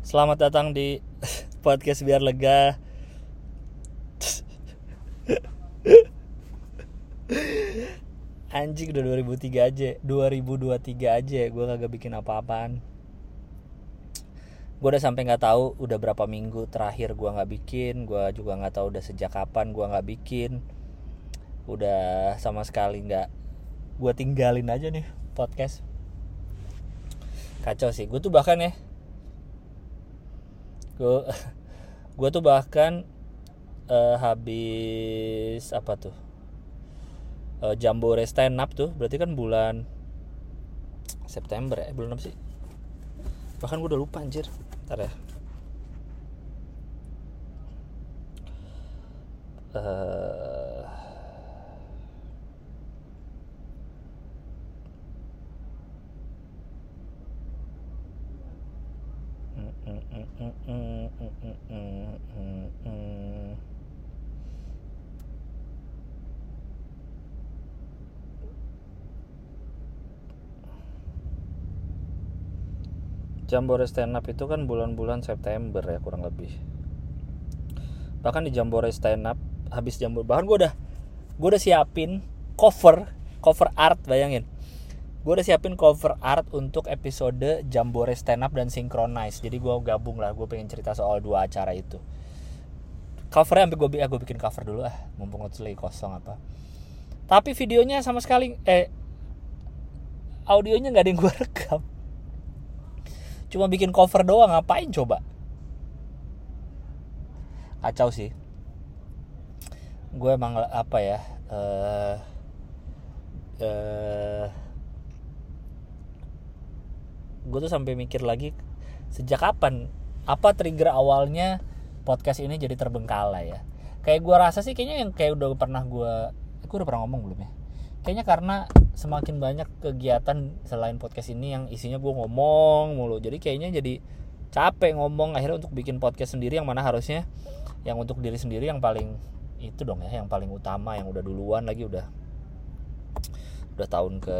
Selamat datang di podcast biar lega. Anjing udah 2003 aja, 2023 aja gue kagak bikin apa-apaan. Gue udah sampai nggak tahu udah berapa minggu terakhir gue nggak bikin, gue juga nggak tahu udah sejak kapan gue nggak bikin. Udah sama sekali nggak, gue tinggalin aja nih podcast. Kacau sih, gue tuh bahkan ya, gue tuh bahkan eh, habis apa tuh? Uh, Jambore stand up tuh berarti kan bulan September ya? Bulan apa sih? Bahkan gue udah lupa anjir. Ntar ya. Eh, Jambore stand up itu kan bulan-bulan September ya kurang lebih. Bahkan di Jambore stand up habis Jambore bahkan gue udah gue udah siapin cover cover art bayangin. Gue udah siapin cover art untuk episode Jambore stand up dan synchronize. Jadi gue gabung lah, gue pengen cerita soal dua acara itu. Covernya sampai gue ah, gue bikin cover dulu ah, mumpung itu lagi kosong apa. Tapi videonya sama sekali eh audionya nggak ada yang gue rekam cuma bikin cover doang ngapain coba kacau sih gue emang apa ya eh eh gue tuh sampai mikir lagi sejak kapan? Apa trigger awalnya podcast ini jadi terbengkalai ya? Kayak gue rasa sih kayaknya yang kayak udah pernah gue gue udah pernah ngomong belum ya? Kayaknya karena semakin banyak kegiatan selain podcast ini yang isinya gue ngomong mulu. Jadi kayaknya jadi capek ngomong akhirnya untuk bikin podcast sendiri yang mana harusnya yang untuk diri sendiri yang paling itu dong ya yang paling utama yang udah duluan lagi udah udah tahun ke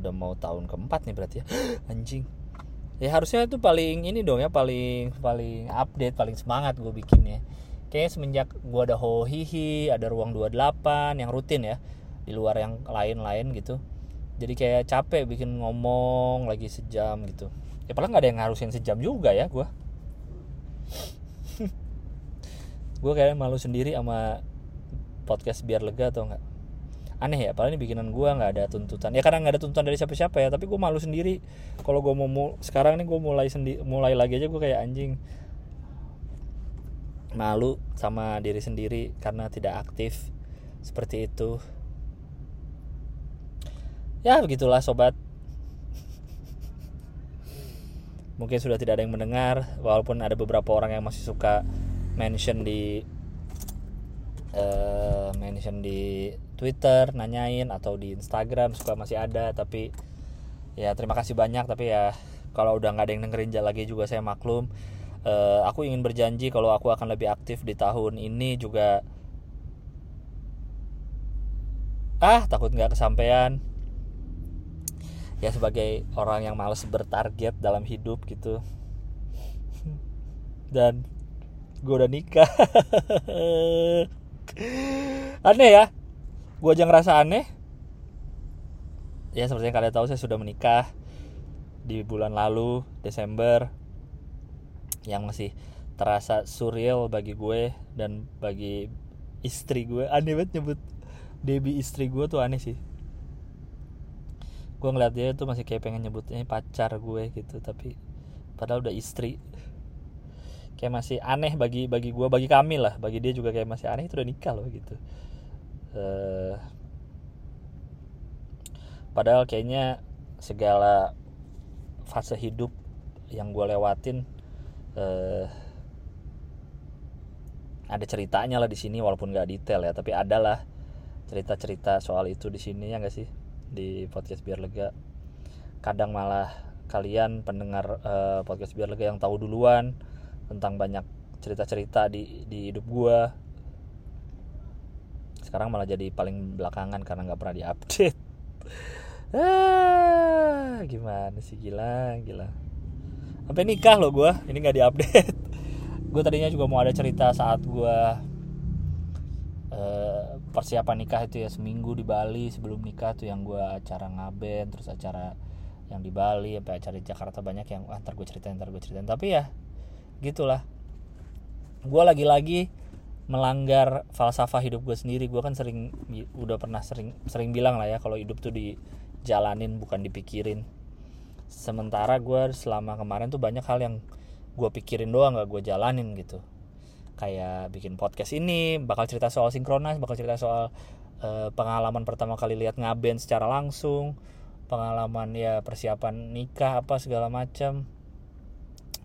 udah mau tahun keempat nih berarti ya. Anjing. Ya harusnya itu paling ini dong ya paling paling update paling semangat gue bikinnya kayaknya semenjak gue ada hohihi ada ruang 28 yang rutin ya di luar yang lain-lain gitu. Jadi kayak capek bikin ngomong lagi sejam gitu. Ya padahal nggak ada yang ngarusin sejam juga ya gue gue kayak malu sendiri sama podcast biar lega atau enggak aneh ya padahal ini bikinan gue nggak ada tuntutan. Ya karena nggak ada tuntutan dari siapa-siapa ya tapi gue malu sendiri. Kalau gue mau mul- sekarang nih gue mulai sendi mulai lagi aja gue kayak anjing. Malu sama diri sendiri karena tidak aktif. Seperti itu. Ya begitulah sobat. Mungkin sudah tidak ada yang mendengar walaupun ada beberapa orang yang masih suka mention di eh, mention di Twitter nanyain atau di Instagram suka masih ada tapi ya terima kasih banyak tapi ya kalau udah nggak ada yang dengerin lagi juga saya maklum. Eh, aku ingin berjanji kalau aku akan lebih aktif di tahun ini juga. Ah takut nggak kesampaian. Ya sebagai orang yang males bertarget dalam hidup gitu. Dan gue udah nikah. Aneh ya gue aja ngerasa aneh. Ya seperti yang kalian tahu saya sudah menikah di bulan lalu Desember yang masih terasa surreal bagi gue dan bagi istri gue. Aneh banget nyebut Debbie istri gue tuh aneh sih. Gue ngeliat dia tuh masih kayak pengen nyebutnya pacar gue gitu tapi padahal udah istri. Kayak masih aneh bagi bagi gue bagi kami lah. Bagi dia juga kayak masih aneh itu udah nikah loh gitu Eh, padahal kayaknya segala fase hidup yang gue lewatin eh, ada ceritanya lah di sini walaupun nggak detail ya. Tapi ada lah cerita-cerita soal itu di sini ya nggak sih? Di podcast biar lega. Kadang malah kalian pendengar eh, podcast biar lega yang tahu duluan tentang banyak cerita-cerita di di hidup gua sekarang malah jadi paling belakangan karena nggak pernah diupdate. Ah gimana sih? Gila gila. Sampai nikah loh gue ini nggak diupdate. Gue tadinya juga mau ada cerita saat gue uh, persiapan nikah itu ya seminggu di Bali sebelum nikah tuh yang gue acara ngaben terus acara yang di Bali sampai acara di Jakarta banyak yang ah, gue ceritain ntar gue ceritain. Tapi ya gitulah. Gue lagi-lagi melanggar falsafah hidup gue sendiri. Gue kan sering udah pernah sering sering bilang lah ya kalau hidup tuh dijalanin bukan dipikirin. Sementara gue selama kemarin tuh banyak hal yang gue pikirin doang gak gue jalanin gitu. Kayak bikin podcast ini bakal cerita soal sinkronis bakal cerita soal uh, pengalaman pertama kali lihat ngaben secara langsung pengalaman ya persiapan nikah apa segala macam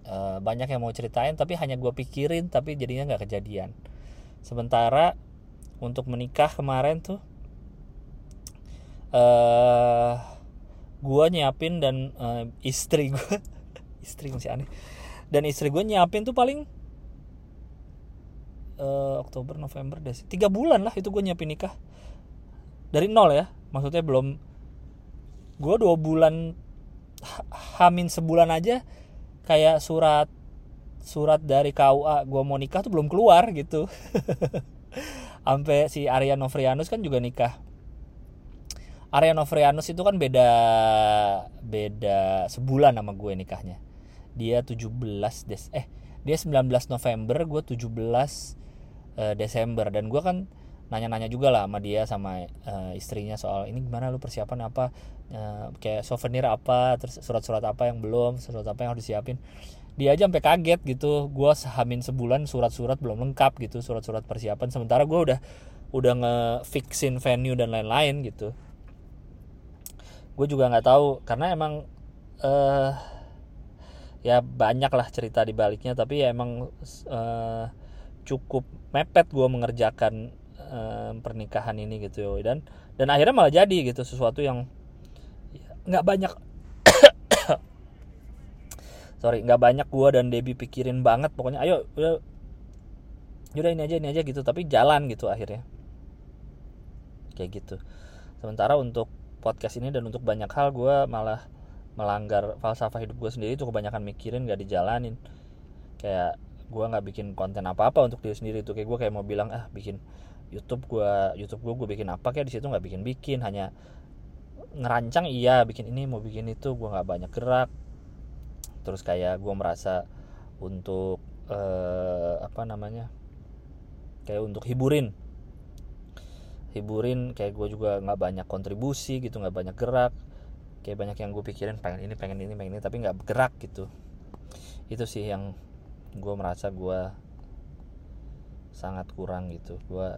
uh, banyak yang mau ceritain tapi hanya gue pikirin tapi jadinya nggak kejadian sementara untuk menikah kemarin tuh uh, gue nyiapin dan uh, istri gue istri masih aneh. Dan istri gue nyiapin tuh paling uh, Oktober November deh tiga bulan lah itu gue nyiapin nikah. Dari nol ya maksudnya belum. Gue dua bulan hamin sebulan aja kayak surat surat dari KUA gue mau nikah tuh belum keluar gitu. Sampai si Arya Novrianus kan juga nikah. Arya Novrianus itu kan beda beda sebulan sama gue nikahnya. Dia 17 des eh dia 19 November gue 17 uh, Desember. Dan gue kan nanya-nanya juga lah sama dia sama uh, istrinya soal ini gimana lu persiapan apa? Uh, kayak souvenir apa? Terus surat-surat apa yang belum? Surat apa yang harus disiapin dia aja sampai kaget gitu. Gue sehamin sebulan surat-surat belum lengkap gitu surat-surat persiapan. Sementara gue udah udah ngefixin venue dan lain-lain gitu. Gue juga nggak tahu karena emang uh, ya banyak lah cerita di baliknya. Tapi ya emang uh, cukup mepet gue mengerjakan uh, pernikahan ini gitu dan dan akhirnya malah jadi gitu sesuatu yang nggak banyak sorry nggak banyak gue dan Debbie pikirin banget. Pokoknya ayo udah. Udah ini aja ini aja gitu. Tapi jalan gitu akhirnya. Kayak gitu. Sementara untuk podcast ini dan untuk banyak hal gue malah melanggar falsafah hidup gue sendiri. Itu kebanyakan mikirin gak dijalanin. Kayak gue nggak bikin konten apa apa untuk diri sendiri tuh kayak gue kayak mau bilang ah bikin YouTube gue YouTube gue gue bikin apa kayak di situ? Nggak bikin bikin hanya ngerancang iya bikin ini mau bikin itu. Gue nggak banyak gerak terus kayak gue merasa untuk uh, apa namanya kayak untuk hiburin. Hiburin kayak gue juga nggak banyak kontribusi gitu nggak banyak gerak. Kayak banyak yang gue pikirin pengen ini pengen ini pengen ini tapi nggak gerak gitu. Itu sih yang gue merasa gue sangat kurang gitu. Gue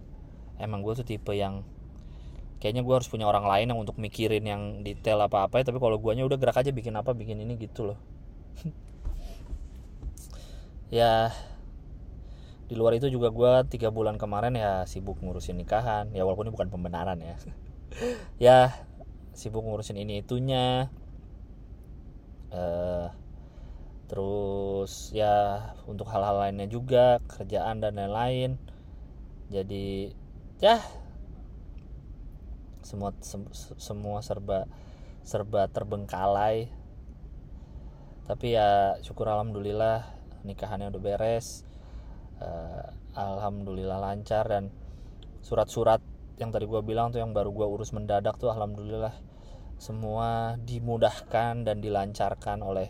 emang gue tuh tipe yang kayaknya gue harus punya orang lain yang untuk mikirin yang detail apa apa tapi kalau guanya udah gerak aja bikin apa bikin ini gitu loh ya di luar itu juga gue tiga bulan kemarin ya sibuk ngurusin nikahan. Ya walaupun ini bukan pembenaran ya. Ya sibuk ngurusin ini itunya. Uh, terus ya untuk hal-hal lainnya juga kerjaan dan lain-lain. Jadi ya semua sem, semua serba serba terbengkalai tapi ya syukur alhamdulillah nikahannya udah beres. Uh, alhamdulillah lancar dan surat-surat yang tadi gue bilang tuh yang baru gue urus mendadak tuh alhamdulillah semua dimudahkan dan dilancarkan oleh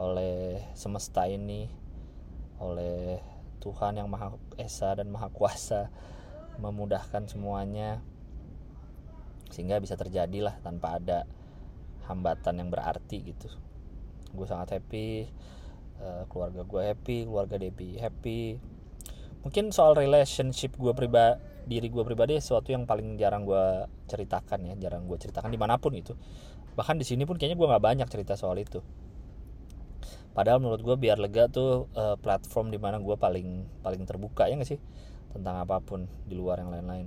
oleh semesta ini oleh Tuhan yang maha esa dan maha kuasa memudahkan semuanya sehingga bisa terjadilah tanpa ada hambatan yang berarti gitu gue sangat happy uh, keluarga gue happy keluarga Debbie happy. Mungkin soal relationship gue pribadi diri gue pribadi sesuatu yang paling jarang gue ceritakan ya jarang gue ceritakan di mana pun itu bahkan di sini pun kayaknya gue nggak banyak cerita soal itu. Padahal menurut gue biar lega tuh uh, platform di mana gue paling paling terbuka ya gak sih? Tentang apa pun di luar yang lain-lain.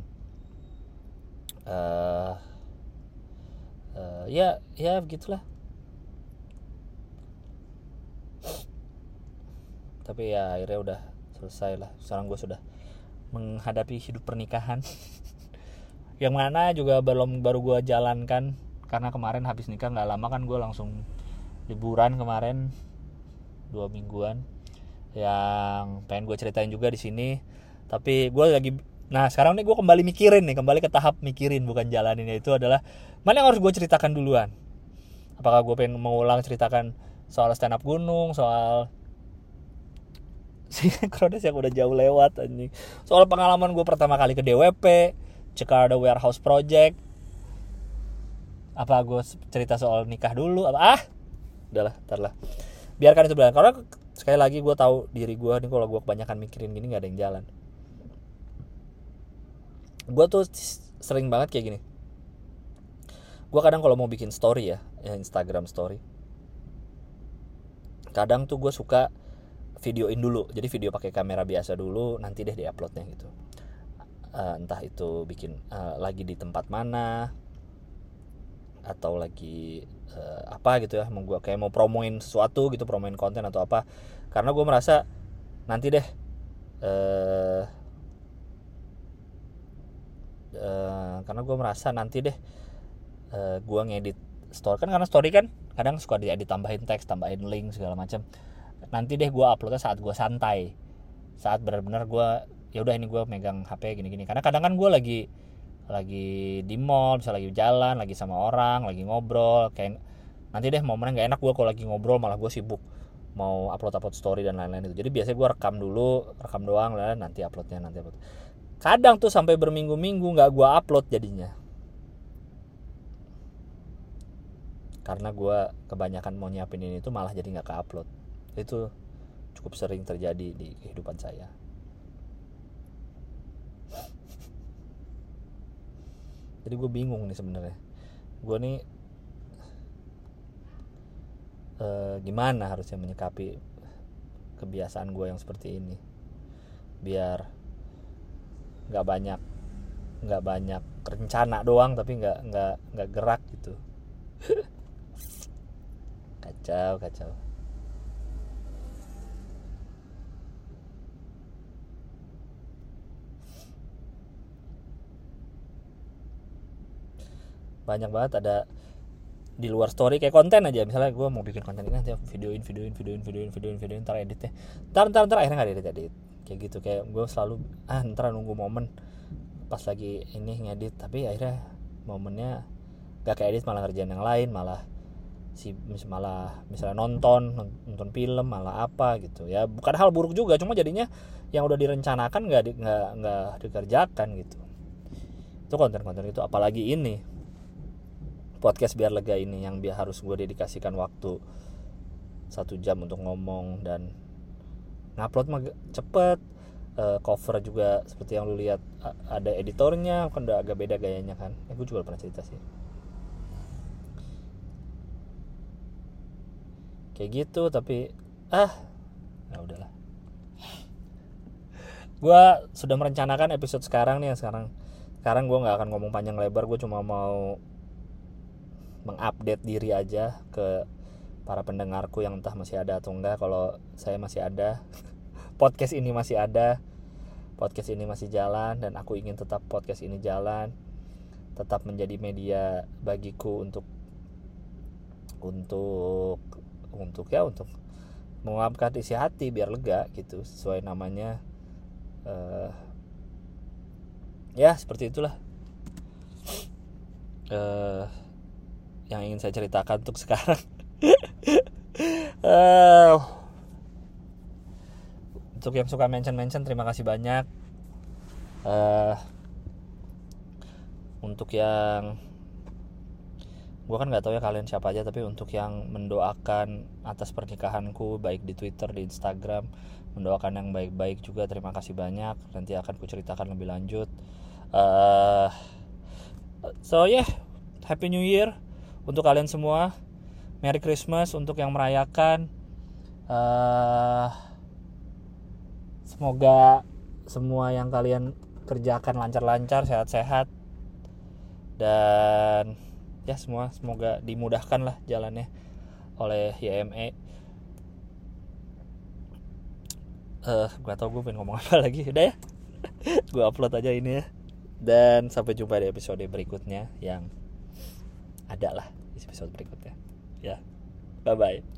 Uh, uh, ya ya begitulah tapi ya akhirnya udah selesai lah. Sekarang gue sudah menghadapi hidup pernikahan. Yang mana juga belum baru gue jalankan. Karena kemarin habis nikah nggak lama kan gue langsung liburan kemarin. Dua mingguan. Yang pengen gue ceritain juga di sini. Tapi gue lagi nah sekarang nih gue kembali mikirin nih kembali ke tahap mikirin bukan jalanin itu adalah mana yang harus gue ceritakan duluan? Apakah gue pengen mengulang ceritakan soal stand up gunung soal sinkronis yang udah jauh lewat anjing. Soal pengalaman gue pertama kali ke DWP Jakarta Warehouse Project. Apa gue cerita soal nikah dulu? Apa? Ah! Udahlah ntar lah. Biarkan itu berjalan. Karena sekali lagi gue tahu diri gue nih kalau gue kebanyakan mikirin gini nggak ada yang jalan. Gue tuh sering banget kayak gini. Gue kadang kalau mau bikin story ya, ya Instagram story kadang tuh gue suka videoin dulu. Jadi video pakai kamera biasa dulu nanti deh diuploadnya gitu. Uh, entah itu bikin uh, lagi di tempat mana atau lagi uh, apa gitu ya mau gue kayak mau promoin sesuatu gitu promoin konten atau apa. Karena gue merasa nanti deh uh, uh, karena gue merasa nanti deh uh, gue ngedit story. Kan karena story kan kadang suka diedit tambahin teks tambahin link segala macam nanti deh gue uploadnya saat gue santai. Saat benar-benar gue ya udah ini gue megang HP gini-gini. Karena kadang kan gue lagi lagi di mall bisa lagi jalan lagi sama orang lagi ngobrol kayak nanti deh momennya nggak enak gue kalau lagi ngobrol malah gue sibuk mau upload upload story dan lain-lain itu. Jadi biasanya gue rekam dulu rekam doang lah nanti uploadnya nanti upload. Kadang tuh sampai berminggu-minggu nggak gue upload jadinya. Karena gue kebanyakan mau nyiapin ini tuh malah jadi nggak ke upload itu cukup sering terjadi di kehidupan saya. Jadi gue bingung nih sebenarnya. Gue nih eh, gimana harusnya menyikapi kebiasaan gue yang seperti ini? Biar nggak banyak nggak banyak rencana doang tapi nggak nggak nggak gerak gitu. Kacau kacau banyak banget ada di luar story kayak konten aja. Misalnya gue mau bikin konten ini nanti videoin videoin videoin videoin videoin videoin ntar editnya ntar ntar ntar akhirnya nggak edit edit. Kayak gitu kayak gue selalu ah ntar nunggu momen pas lagi ini ngedit. Tapi akhirnya momennya gak kayak edit malah ngerjain yang lain malah si malah misalnya nonton nonton film malah apa gitu. Ya bukan hal buruk juga cuma jadinya yang udah direncanakan nggak di, nggak nggak dikerjakan gitu. Itu konten-konten itu apalagi ini podcast biar lega ini yang biar harus gue dedikasikan waktu satu jam untuk ngomong dan ngupload mah cepet. Uh, cover juga seperti yang lu lihat ada editornya kan udah agak beda gayanya kan. Eh, gue juga pernah cerita sih. Kayak gitu tapi ah ya udahlah. Gue sudah merencanakan episode sekarang nih yang sekarang sekarang gue nggak akan ngomong panjang lebar gue cuma mau mengupdate diri aja ke para pendengarku yang entah masih ada atau enggak. Kalau saya masih ada podcast ini masih ada podcast ini masih jalan dan aku ingin tetap podcast ini jalan tetap menjadi media bagiku untuk untuk untuk ya untuk mengungkapkan isi hati biar lega gitu sesuai namanya uh, ya seperti itulah. Uh, yang ingin saya ceritakan untuk sekarang. Uh, untuk yang suka mention mention terima kasih banyak. Uh, untuk yang gue kan nggak tahu ya kalian siapa aja tapi untuk yang mendoakan atas pernikahanku baik di Twitter di Instagram mendoakan yang baik-baik juga terima kasih banyak. Nanti akan kuceritakan lebih lanjut. Uh, so yeah happy new year untuk kalian semua Merry Christmas untuk yang merayakan. Uh, semoga semua yang kalian kerjakan lancar-lancar sehat-sehat. Dan ya semua semoga dimudahkan lah jalannya oleh YME uh, gue tau gue pengen ngomong apa lagi. Udah ya? Gue upload aja ini ya. Dan sampai jumpa di episode berikutnya yang ada lah episode berikutnya. Ya. Bye bye